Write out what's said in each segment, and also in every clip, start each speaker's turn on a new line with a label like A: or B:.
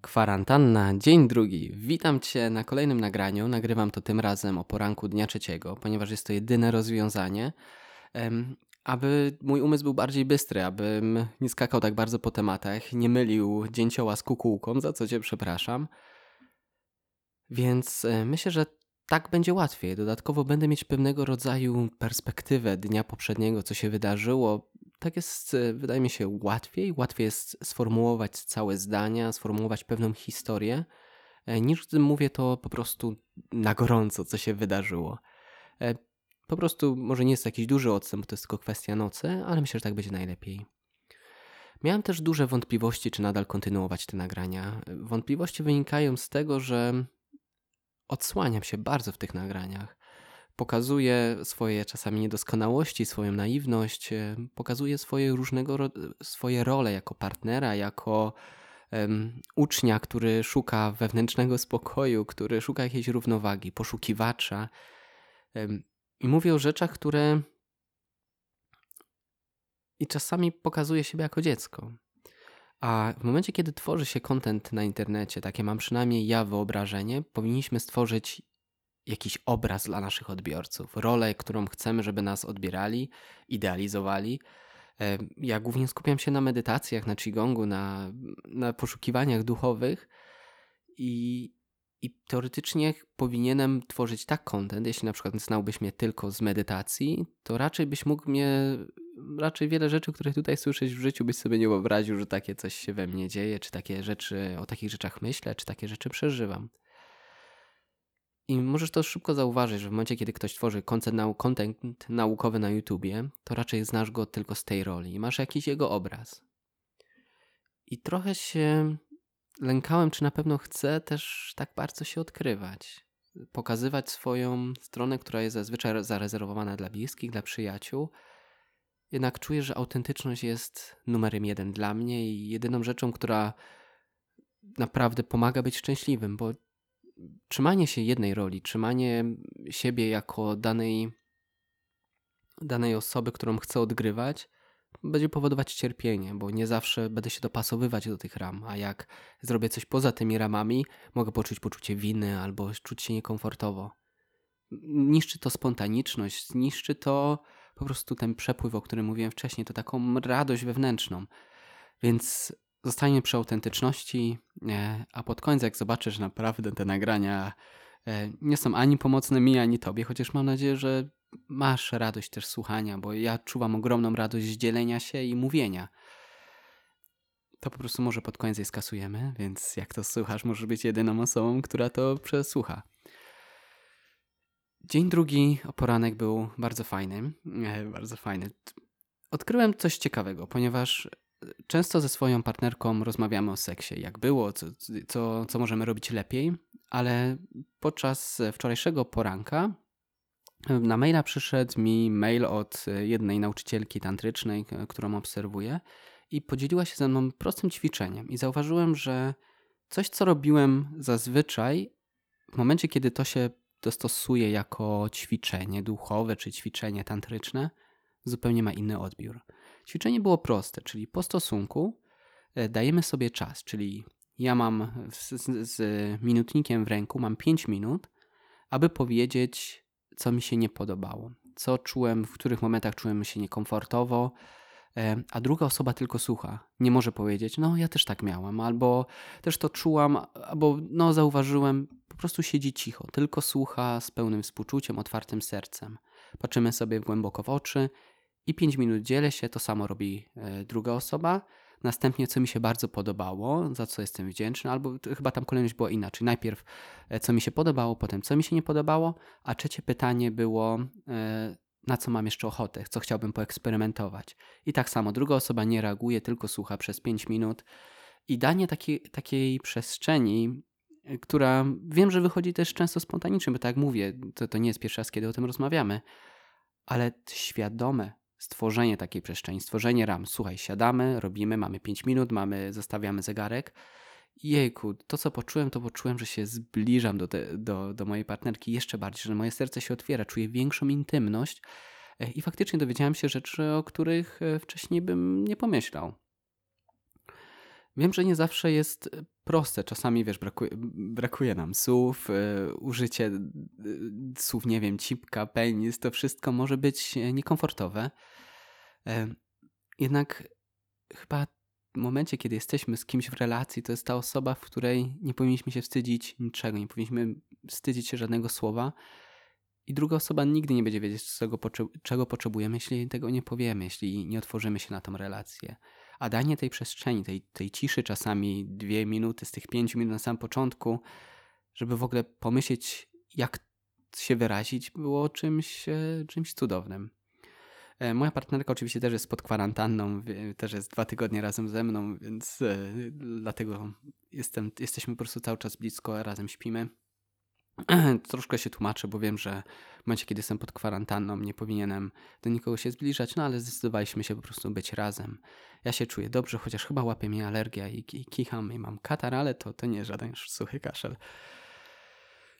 A: Kwarantanna, dzień drugi. Witam Cię na kolejnym nagraniu. Nagrywam to tym razem o poranku dnia trzeciego, ponieważ jest to jedyne rozwiązanie, aby mój umysł był bardziej bystry, abym nie skakał tak bardzo po tematach, nie mylił dzięcioła z kukułką, za co Cię przepraszam. Więc e, myślę, że tak będzie łatwiej. Dodatkowo będę mieć pewnego rodzaju perspektywę dnia poprzedniego, co się wydarzyło, tak jest, e, wydaje mi się, łatwiej. Łatwiej jest sformułować całe zdania, sformułować pewną historię, e, niż gdy mówię to po prostu na gorąco, co się wydarzyło. E, po prostu może nie jest jakiś duży odstęp, bo to jest tylko kwestia nocy, ale myślę, że tak będzie najlepiej. Miałem też duże wątpliwości, czy nadal kontynuować te nagrania. Wątpliwości wynikają z tego, że odsłaniam się bardzo w tych nagraniach pokazuje swoje czasami niedoskonałości, swoją naiwność, e, pokazuje swoje różnego swoje role jako partnera, jako um, ucznia, który szuka wewnętrznego spokoju, który szuka jakiejś równowagi, poszukiwacza. Um, I mówię o rzeczach, które i czasami pokazuje siebie jako dziecko. A w momencie, kiedy tworzy się kontent na internecie, takie mam przynajmniej ja wyobrażenie, powinniśmy stworzyć jakiś obraz dla naszych odbiorców, rolę, którą chcemy, żeby nas odbierali, idealizowali. Ja głównie skupiam się na medytacjach, na Qigongu, na, na poszukiwaniach duchowych i, i teoretycznie powinienem tworzyć tak content, jeśli na przykład znałbyś mnie tylko z medytacji, to raczej byś mógł mnie, raczej wiele rzeczy, które tutaj słyszeć w życiu, byś sobie nie wyobraził, że takie coś się we mnie dzieje, czy takie rzeczy, o takich rzeczach myślę, czy takie rzeczy przeżywam. I możesz to szybko zauważyć, że w momencie, kiedy ktoś tworzy content, nau content naukowy na YouTubie, to raczej znasz go tylko z tej roli i masz jakiś jego obraz. I trochę się lękałem, czy na pewno chcę też tak bardzo się odkrywać. Pokazywać swoją stronę, która jest zazwyczaj zarezerwowana dla bliskich, dla przyjaciół. Jednak czuję, że autentyczność jest numerem jeden dla mnie i jedyną rzeczą, która naprawdę pomaga być szczęśliwym, bo trzymanie się jednej roli, trzymanie siebie jako danej, danej osoby, którą chcę odgrywać, będzie powodować cierpienie, bo nie zawsze będę się dopasowywać do tych ram, a jak zrobię coś poza tymi ramami, mogę poczuć poczucie winy albo czuć się niekomfortowo. Niszczy to spontaniczność, niszczy to po prostu ten przepływ, o którym mówiłem wcześniej, to taką radość wewnętrzną. Więc zostanie przy autentyczności, e, a pod koniec, jak zobaczysz naprawdę te nagrania e, nie są ani pomocne mi, ani tobie, chociaż mam nadzieję, że masz radość też słuchania, bo ja czuwam ogromną radość dzielenia się i mówienia. To po prostu może pod koniec je skasujemy, więc jak to słuchasz, możesz być jedyną osobą, która to przesłucha. Dzień drugi poranek był bardzo fajny. E, bardzo fajny. Odkryłem coś ciekawego, ponieważ często ze swoją partnerką rozmawiamy o seksie, jak było, co, co, co możemy robić lepiej, ale podczas wczorajszego poranka na maila przyszedł mi mail od jednej nauczycielki tantrycznej, którą obserwuję, i podzieliła się ze mną prostym ćwiczeniem. I zauważyłem, że coś, co robiłem zazwyczaj, w momencie, kiedy to się dostosuje jako ćwiczenie duchowe czy ćwiczenie tantryczne, zupełnie ma inny odbiór. Ćwiczenie było proste, czyli po stosunku e, dajemy sobie czas, czyli ja mam z, z, minutnikiem w ręku, mam 5 minut, aby powiedzieć, co mi się nie podobało, co czułem, w których momentach czułem się niekomfortowo, e, a druga osoba tylko słucha. Nie może powiedzieć, no ja też tak miałam, albo też to czułam, albo no zauważyłem, po prostu siedzi cicho, tylko słucha z pełnym współczuciem, otwartym sercem. Patrzymy sobie głęboko w oczy i 5 minut dzielę się, to samo robi e, druga osoba. Następnie, co mi się bardzo podobało, za co jestem wdzięczny, albo chyba tam kolejność była inaczej. Najpierw, e, co mi się podobało, potem, co mi się nie podobało, a trzecie pytanie było, e, na co mam jeszcze ochotę, co chciałbym poeksperymentować. I tak samo, druga osoba nie reaguje, tylko słucha przez 5 minut. I danie takiej, takiej przestrzeni, która wiem, że wychodzi też często spontanicznie, bo tak jak mówię, to, to nie jest pierwszy raz, kiedy o tym rozmawiamy, ale świadome stworzenie takiej przestrzeni, stworzenie ram. Słuchaj, siadamy, robimy, mamy 5 minut, mamy, zostawiamy zegarek jejku, to co poczułem, to poczułem, że się zbliżam do, te, do, do mojej partnerki jeszcze bardziej, że moje serce się otwiera, czuję większą intymność e, i faktycznie dowiedziałem się rzeczy, o których e, wcześniej bym nie pomyślał. Wiem, że nie zawsze jest proste. Czasami, wiesz, brakuje, brakuje nam słów, yy, użycie yy, słów, nie wiem, cipka, penis, to wszystko może być niekomfortowe. Yy, jednak chyba w momencie, kiedy jesteśmy z kimś w relacji, to jest ta osoba, w której nie powinniśmy się wstydzić niczego, nie powinniśmy wstydzić się żadnego słowa. I druga osoba nigdy nie będzie wiedzieć, czego, czego potrzebujemy, jeśli tego nie powiemy, jeśli nie otworzymy się na tą relację. A danie tej przestrzeni, tej, tej ciszy, czasami dwie minuty z tych pięciu minut na samym początku, żeby w ogóle pomyśleć, jak się wyrazić, było czymś, e, czymś cudownym. E, moja partnerka oczywiście też jest pod kwarantanną, też jest dwa tygodnie razem ze mną, więc e, dlatego jestem, jesteśmy po prostu cały czas blisko, razem śpimy. Troszkę się tłumaczę, bo wiem, że w momencie, kiedy jestem pod kwarantanną, nie powinienem do nikogo się zbliżać, no ale zdecydowaliśmy się po prostu być razem. Ja się czuję dobrze, chociaż chyba łapie mnie alergia i, i kicham i mam katar, ale to, to nie żaden suchy kaszel.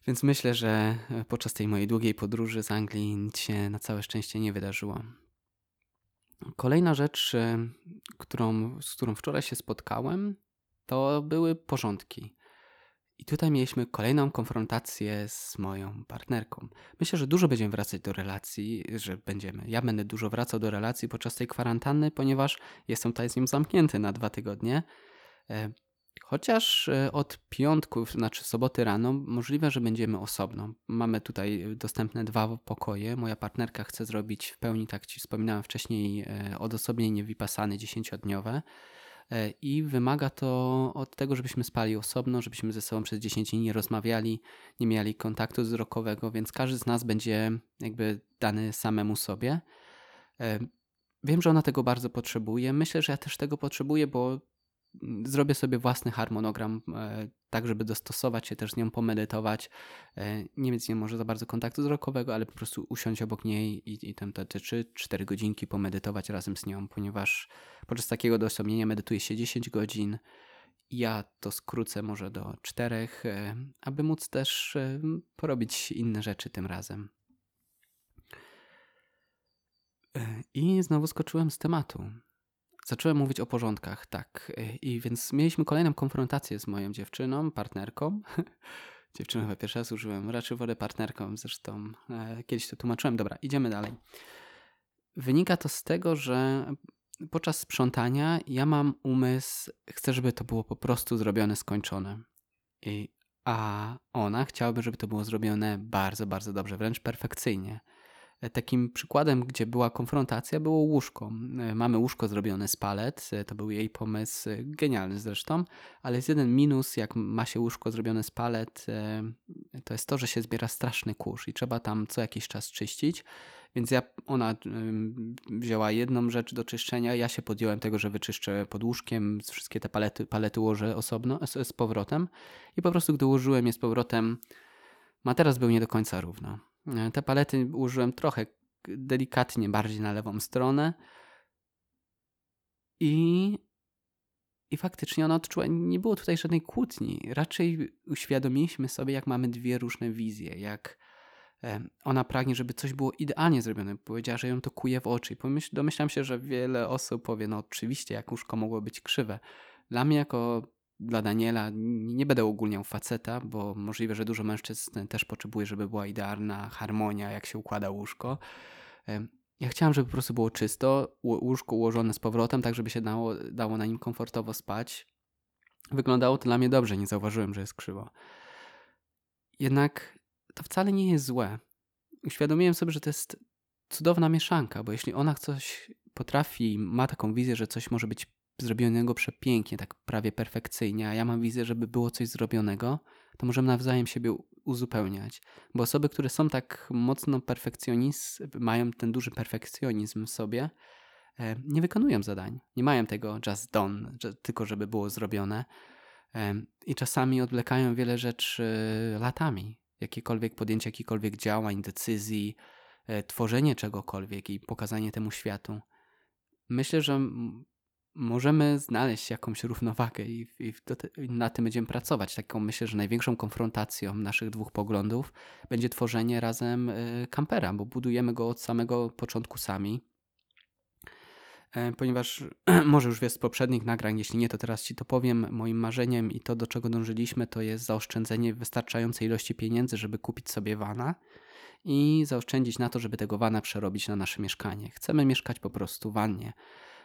A: Więc myślę, że podczas tej mojej długiej podróży z Anglii nic się na całe szczęście nie wydarzyło. Kolejna rzecz, y, którą, z którą wczoraj się spotkałem, to były porządki. I tutaj mieliśmy kolejną konfrontację z moją partnerką. Myślę, że dużo będziemy wracać do relacji, że będziemy. Ja będę dużo wracał do relacji podczas tej kwarantanny, ponieważ jestem tutaj z nim zamknięty na dwa tygodnie. E, chociaż e, od piątku, znaczy soboty rano, możliwe, że będziemy osobno. Mamy tutaj dostępne dwa pokoje. Moja partnerka chce zrobić w pełni, tak Ci wspominałem wcześniej, e, odosobnienie Vipassany 10-dniowe i wymaga to od tego, żebyśmy spali osobno, żebyśmy ze sobą przez 10 dni nie rozmawiali, nie mieli kontaktu wzrokowego, więc każdy z nas będzie jakby dany samemu sobie. E, wiem, że ona tego bardzo potrzebuje. Myślę, że ja też tego potrzebuję, bo zrobię sobie własny harmonogram, e, tak żeby dostosować się też z nią, pomedytować, e, nie mieć z nią może za bardzo kontaktu wzrokowego, ale po prostu usiąść obok niej i, i tam te 3-4 godzinki pomedytować razem z nią, ponieważ podczas takiego dosobnienia medytuje się 10 godzin, ja to skrócę może do 4, e, aby móc też porobić inne rzeczy tym razem. I znowu skoczyłem z tematu. Zacząłem mówić o porządkach, tak. I więc mieliśmy kolejną konfrontację z moją dziewczyną, partnerką. Dziewczyną chyba pierwszy raz użyłem, raczej wolę partnerką, zresztą e, kiedyś to tłumaczyłem. Dobra, idziemy dalej. Wynika to z tego, że podczas sprzątania ja mam umysł, chcę, żeby to było po prostu zrobione, skończone. I, a ona chciałaby, żeby to było zrobione bardzo, bardzo dobrze, wręcz perfekcyjnie. E, takim przykładem, gdzie była konfrontacja, było łóżko. E, mamy łóżko zrobione z palet, e, to był jej pomysł, genialny zresztą, ale jest jeden minus, jak ma się łóżko zrobione z palet, to jest to, że się zbiera straszny kurz i trzeba tam co jakiś czas czyścić. Więc ja, ona wzięła jedną rzecz do czyszczenia, ja się podjąłem tego, że wyczyszczę pod łóżkiem, wszystkie te palety, palety ułożę osobno, z, z powrotem i po prostu gdy ułożyłem je z powrotem, materac był nie do końca równo. E, te palety użyłem trochę delikatnie bardziej na lewą stronę. I, i faktycznie ona odczuła, nie było tutaj żadnej kłótni. Raczej uświadomiliśmy sobie, jak mamy dwie różne wizje, jak ona pragnie, żeby coś było idealnie zrobione. Powiedziała, że ją to kuje w oczy. I domyślam się, że wiele osób powie, no oczywiście, jak łóżko mogło być krzywe. Dla mnie jako dla Daniela, nie będę ogólniał faceta, bo możliwe, że dużo mężczyzn też potrzebuje, żeby była idealna harmonia, jak się układa łóżko. Ja chciałam, żeby po prostu było czysto, łóżko ułożone z powrotem, tak żeby się dało, dało na nim komfortowo spać. Wyglądało to dla mnie dobrze, nie zauważyłem, że jest krzywo. Jednak to wcale nie jest złe. Uświadomiłem sobie, że to jest cudowna mieszanka, bo jeśli ona coś potrafi, ma taką wizję, że coś może być zrobionego przepięknie, tak prawie perfekcyjnie, a ja mam wizję, żeby było coś zrobionego, to możemy nawzajem siebie uzupełniać. Bo osoby, które są tak mocno perfekcjonizm, mają ten duży perfekcjonizm w sobie, e, nie wykonują zadań. Nie mają tego just done, tylko żeby było zrobione. E, I czasami odwlekają wiele rzeczy latami. Jakiekolwiek podjęcie jakichkolwiek działań, decyzji, e, tworzenie czegokolwiek i pokazanie temu światu. Myślę, że możemy znaleźć jakąś równowagę i, i na tym będziemy pracować. Taką myślę, że największą konfrontacją naszych dwóch poglądów będzie tworzenie razem y, kampera, bo budujemy go od samego początku sami. E, ponieważ może już wiesz z poprzednich nagrań, jeśli nie, to teraz Ci to powiem. Moim marzeniem i to, do czego dążyliśmy, to jest zaoszczędzenie wystarczającej ilości pieniędzy, żeby kupić sobie wana i zaoszczędzić na to, żeby tego wana przerobić na nasze mieszkanie. Chcemy mieszkać po prostu wannie.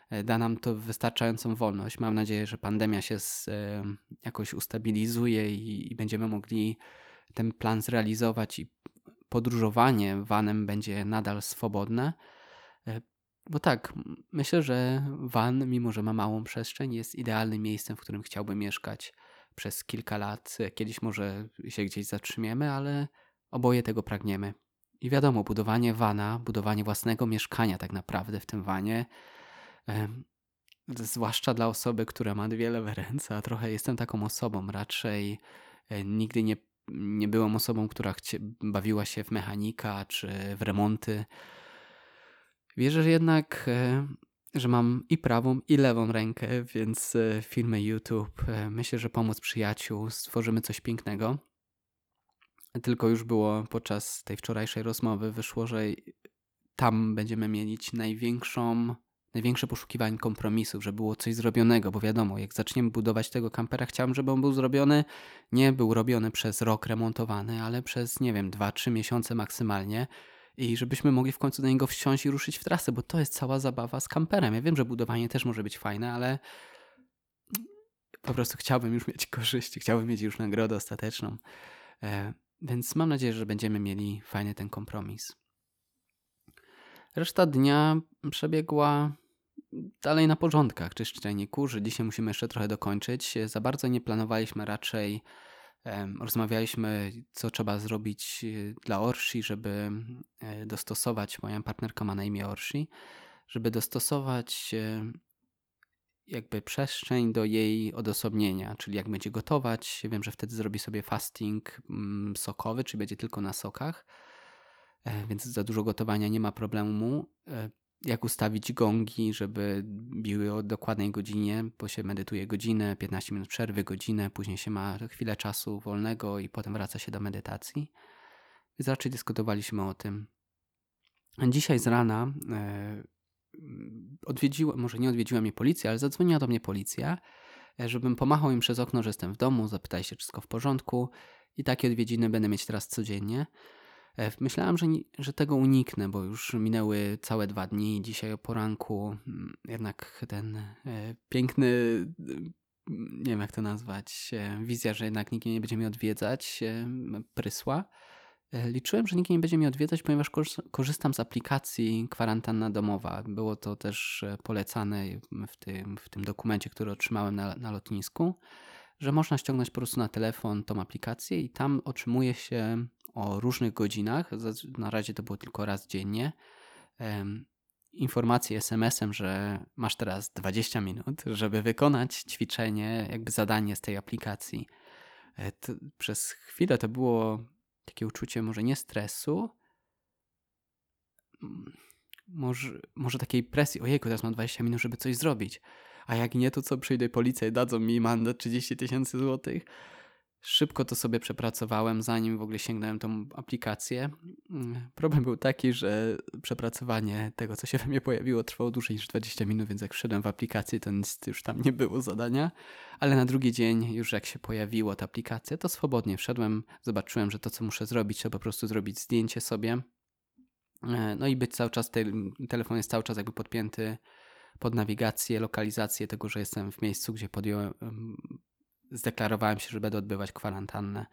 A: E, da nam to wystarczającą wolność. Mam nadzieję, że pandemia się z, e, jakoś ustabilizuje i, i będziemy mogli ten plan zrealizować i podróżowanie vanem będzie nadal swobodne. E, bo tak, myślę, że van, mimo że ma małą przestrzeń, jest idealnym miejscem, w którym chciałbym mieszkać przez kilka lat. Kiedyś może się gdzieś zatrzymiemy, ale oboje tego pragniemy. I wiadomo, budowanie wana, budowanie własnego mieszkania tak naprawdę w tym wanie zwłaszcza dla osoby, która ma dwie lewe ręce, a trochę jestem taką osobą. Raczej e, nigdy nie, nie byłam osobą, która chcie, bawiła się w mechanika czy w remonty. Wierzę że jednak, e, że mam i prawą, i lewą rękę, więc e, filmy YouTube, myślę, że pomóc przyjaciół, stworzymy coś pięknego. Tylko już było podczas tej wczorajszej rozmowy, wyszło, że tam będziemy mieć największą największe poszukiwanie kompromisów, żeby było coś zrobionego, bo wiadomo, jak zaczniemy budować tego kampera, chciałem, żeby on był zrobiony, nie był robiony przez rok remontowany, ale przez, nie wiem, 2-3 miesiące maksymalnie i żebyśmy mogli w końcu do niego wsiąść i ruszyć w trasę, bo to jest cała zabawa z kamperem. Ja wiem, że budowanie też może być fajne, ale po prostu chciałbym już mieć korzyści, chciałbym mieć już nagrodę ostateczną. E, więc mam nadzieję, że będziemy mieli fajny ten kompromis. Reszta dnia przebiegła dalej na porządkach, czyszczenie kurzy. Dzisiaj musimy jeszcze trochę dokończyć. Za bardzo nie planowaliśmy raczej. Rozmawialiśmy, co trzeba zrobić e, dla Orsi, żeby e, dostosować. Moja partnerka ma na imię Orsi, żeby dostosować e, jakby przestrzeń do jej odosobnienia, czyli jak będzie gotować. Wiem, że wtedy zrobi sobie fasting mm, sokowy, czy będzie tylko na sokach więc za dużo gotowania nie ma problemu. E, jak ustawić gongi, żeby biły o dokładnej godzinie, bo się medytuje godzinę, 15 minut przerwy, godzinę, później się ma chwilę czasu wolnego i potem wraca się do medytacji. Więc raczej dyskutowaliśmy o tym. Dzisiaj z rana e, odwiedziłem, może nie odwiedziła mnie policja, ale zadzwoniła do mnie policja, żebym pomachał im przez okno, że jestem w domu, zapytaj się, czy wszystko w porządku. I takie odwiedziny będę mieć teraz codziennie. E, myślałem, że, że tego uniknę, bo już minęły całe dwa dni. Dzisiaj o poranku mm, jednak ten e, piękny, nie wiem jak to nazwać, e, wizja, że jednak nikt nie będzie mnie odwiedzać, prysła. Liczyłem, że nikt nie będzie mnie odwiedzać, ponieważ korzystam z aplikacji kwarantanna domowa. Było to też polecane w tym, w tym dokumencie, który otrzymałem na, na lotnisku, że można ściągnąć po prostu na telefon tą aplikację i tam otrzymuje się o różnych godzinach, na razie to było tylko raz dziennie, informację SMS-em, że masz teraz 20 minut, żeby wykonać ćwiczenie, jakby zadanie z tej aplikacji. E, to przez chwilę to było takie uczucie może nie stresu, może, może takiej presji, ojejku, teraz mam 20 minut, żeby coś zrobić, a jak nie, to co, przyjdzie policja i dadzą mi mandat 30 tysięcy złotych. Szybko to sobie przepracowałem, zanim w ogóle sięgnąłem tą aplikację. Mm, problem był taki, że przepracowanie tego, co się we mnie pojawiło, trwało dłużej niż 20 minut, więc jak wszedłem w aplikację, to nic już tam nie było zadania. Ale na drugi dzień, już jak się pojawiła ta aplikacja, to swobodnie wszedłem, zobaczyłem, że to, co muszę zrobić, to po prostu zrobić zdjęcie sobie. E, no i być cały czas, ten telefon jest cały czas jakby podpięty pod nawigację, lokalizację tego, że jestem w miejscu, gdzie podjąłem zdeklarowałem się, że będę odbywać kwarantannę.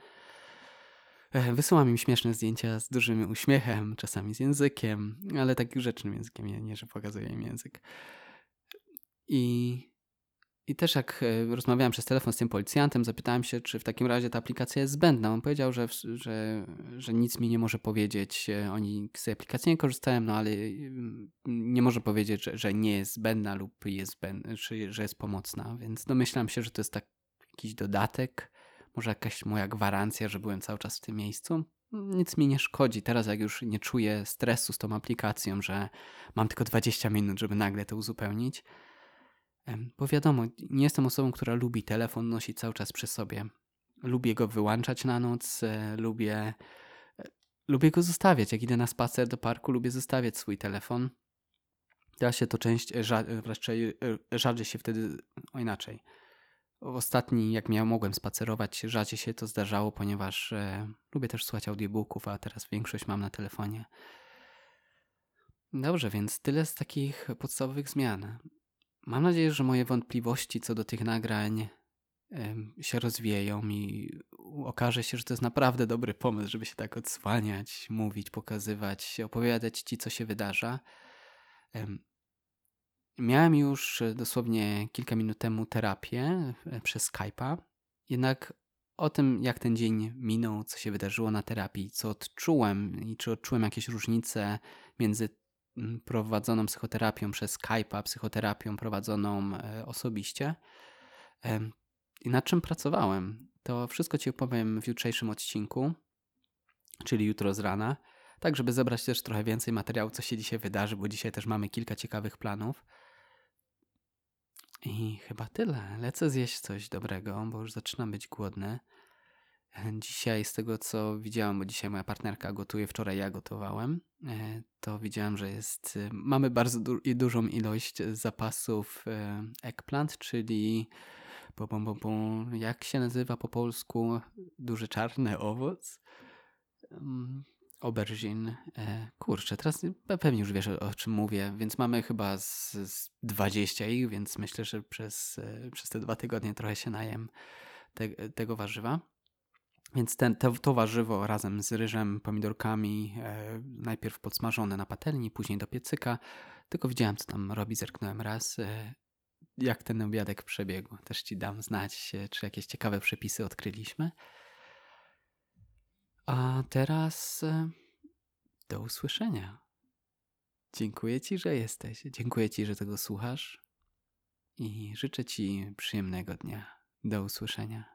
A: Wysyłam im śmieszne zdjęcia z dużym uśmiechem, czasami z językiem, ale tak grzecznym językiem, nie, że pokazuję im język. I, I też jak e, rozmawiałem przez telefon z tym policjantem, zapytałem się, czy w takim razie ta aplikacja jest zbędna. On powiedział, że, że, że nic mi nie może powiedzieć. E, oni z tej aplikacji nie korzystają, no ale nie może powiedzieć, że, że nie jest zbędna lub jest zbędna, czy że jest pomocna. Więc domyślam się, że to jest tak jakiś dodatek, może jakaś moja gwarancja, że byłem cały czas w tym miejscu. Nic mi nie szkodzi. Teraz, jak już nie czuję stresu z tą aplikacją, że mam tylko 20 minut, żeby nagle to uzupełnić, Bo wiadomo, nie jestem osobą, która lubi telefon nosić cały czas przy sobie. Lubię go wyłączać na noc, e, lubię, e, lubię go zostawiać. Jak idę na spacer do parku, lubię zostawiać swój telefon. Da się to część, raczej rzadziej się wtedy, o inaczej. Ostatni, jak miałem, mogłem spacerować, rzadziej się to zdarzało, ponieważ e, lubię też słuchać audiobooków, a teraz większość mam na telefonie. Dobrze, więc tyle z takich podstawowych zmian. Mam nadzieję, że moje wątpliwości co do tych nagrań się rozwieją i okaże się, że to jest naprawdę dobry pomysł, żeby się tak odsłaniać, mówić, pokazywać, opowiadać ci, co się wydarza. Miałem już dosłownie kilka minut temu terapię e, przez Skype'a, jednak o tym, jak ten dzień minął, co się wydarzyło na terapii, co odczułem i czy odczułem jakieś różnice między Mm, prowadzoną psychoterapią przez Skype'a, psychoterapią prowadzoną e, osobiście i nad czym pracowałem. To wszystko Ci opowiem w jutrzejszym odcinku, czyli jutro z rana, tak żeby zebrać też trochę więcej materiału, co się dzisiaj wydarzy, bo dzisiaj też mamy kilka ciekawych planów. I chyba tyle. Lecę zjeść coś dobrego, bo już zaczynam być głodny. Dzisiaj z tego co widziałam, bo dzisiaj moja partnerka gotuje, wczoraj ja gotowałem, e, to widziałam, że jest, e, mamy bardzo du dużą ilość zapasów e, eggplant, czyli bo, jak się nazywa po polsku duży czarny owoc? Aubergine. Kurczę, teraz pewnie już wiesz o czym mówię, więc mamy chyba z, z 20 ich, więc myślę, że przez, przez te dwa tygodnie trochę się najem te, tego warzywa. Więc ten, to, to warzywo razem z ryżem, pomidorkami, e, najpierw podsmażone na patelni, później do piecyka. Tylko widziałem, co tam robi, zerknąłem raz. E, jak ten obiadek przebiegł. Też ci dam znać, czy jakieś ciekawe przepisy odkryliśmy. A teraz e, do usłyszenia. Dziękuję Ci, że jesteś. Dziękuję Ci, że tego słuchasz. I życzę Ci przyjemnego dnia. Do usłyszenia.